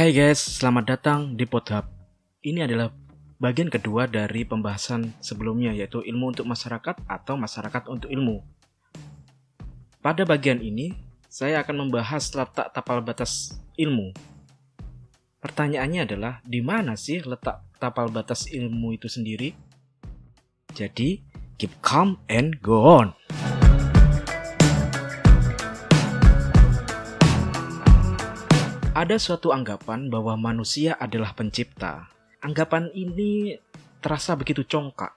Hai guys, selamat datang di Podhub. Ini adalah bagian kedua dari pembahasan sebelumnya yaitu ilmu untuk masyarakat atau masyarakat untuk ilmu. Pada bagian ini, saya akan membahas letak tapal batas ilmu. Pertanyaannya adalah di mana sih letak tapal batas ilmu itu sendiri? Jadi, keep calm and go on. Ada suatu anggapan bahwa manusia adalah pencipta. Anggapan ini terasa begitu congkak.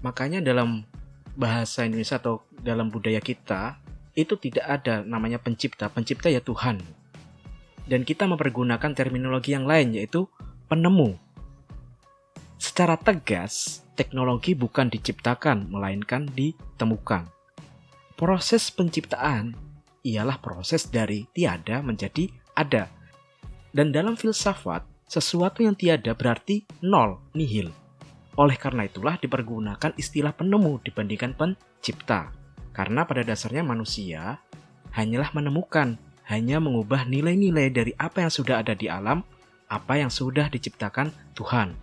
Makanya dalam bahasa Indonesia atau dalam budaya kita itu tidak ada namanya pencipta. Pencipta ya Tuhan. Dan kita mempergunakan terminologi yang lain yaitu penemu. Secara tegas, teknologi bukan diciptakan melainkan ditemukan. Proses penciptaan ialah proses dari tiada menjadi ada dan dalam filsafat, sesuatu yang tiada berarti nol, nihil. Oleh karena itulah dipergunakan istilah penemu dibandingkan pencipta. Karena pada dasarnya manusia hanyalah menemukan, hanya mengubah nilai-nilai dari apa yang sudah ada di alam, apa yang sudah diciptakan Tuhan.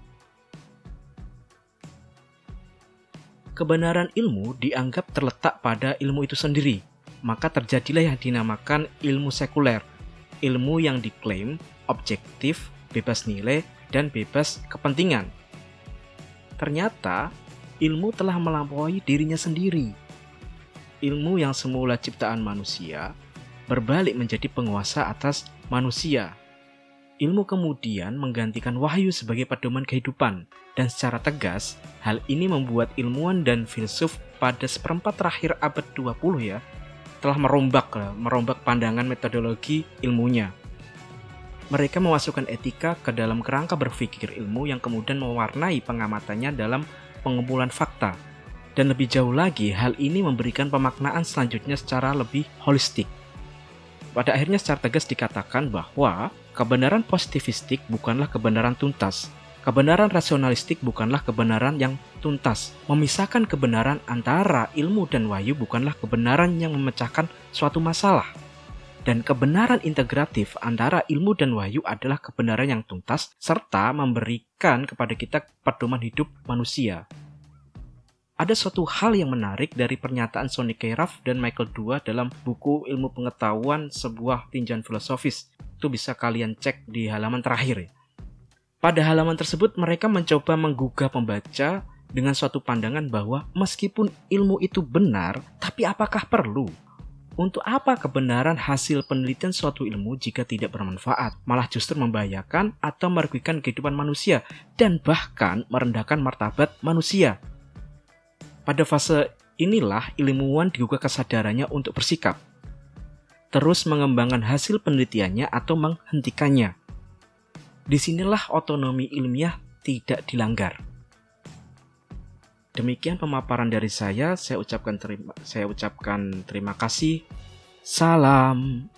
Kebenaran ilmu dianggap terletak pada ilmu itu sendiri, maka terjadilah yang dinamakan ilmu sekuler, ilmu yang diklaim objektif, bebas nilai, dan bebas kepentingan. Ternyata, ilmu telah melampaui dirinya sendiri. Ilmu yang semula ciptaan manusia berbalik menjadi penguasa atas manusia. Ilmu kemudian menggantikan wahyu sebagai pedoman kehidupan, dan secara tegas, hal ini membuat ilmuwan dan filsuf pada seperempat terakhir abad 20 ya, telah merombak merombak pandangan metodologi ilmunya mereka memasukkan etika ke dalam kerangka berpikir ilmu yang kemudian mewarnai pengamatannya dalam pengumpulan fakta. Dan lebih jauh lagi, hal ini memberikan pemaknaan selanjutnya secara lebih holistik. Pada akhirnya secara tegas dikatakan bahwa kebenaran positivistik bukanlah kebenaran tuntas. Kebenaran rasionalistik bukanlah kebenaran yang tuntas. Memisahkan kebenaran antara ilmu dan wahyu bukanlah kebenaran yang memecahkan suatu masalah dan kebenaran integratif antara ilmu dan wahyu adalah kebenaran yang tuntas serta memberikan kepada kita pedoman hidup manusia. Ada suatu hal yang menarik dari pernyataan Sonny Keraf dan Michael Dua dalam buku Ilmu Pengetahuan sebuah tinjauan filosofis. Itu bisa kalian cek di halaman terakhir ya. Pada halaman tersebut mereka mencoba menggugah pembaca dengan suatu pandangan bahwa meskipun ilmu itu benar, tapi apakah perlu untuk apa kebenaran hasil penelitian suatu ilmu jika tidak bermanfaat, malah justru membahayakan atau merugikan kehidupan manusia dan bahkan merendahkan martabat manusia? Pada fase inilah ilmuwan digugah kesadarannya untuk bersikap, terus mengembangkan hasil penelitiannya atau menghentikannya. Di sinilah otonomi ilmiah tidak dilanggar. Demikian pemaparan dari saya. Saya ucapkan terima saya ucapkan terima kasih. Salam.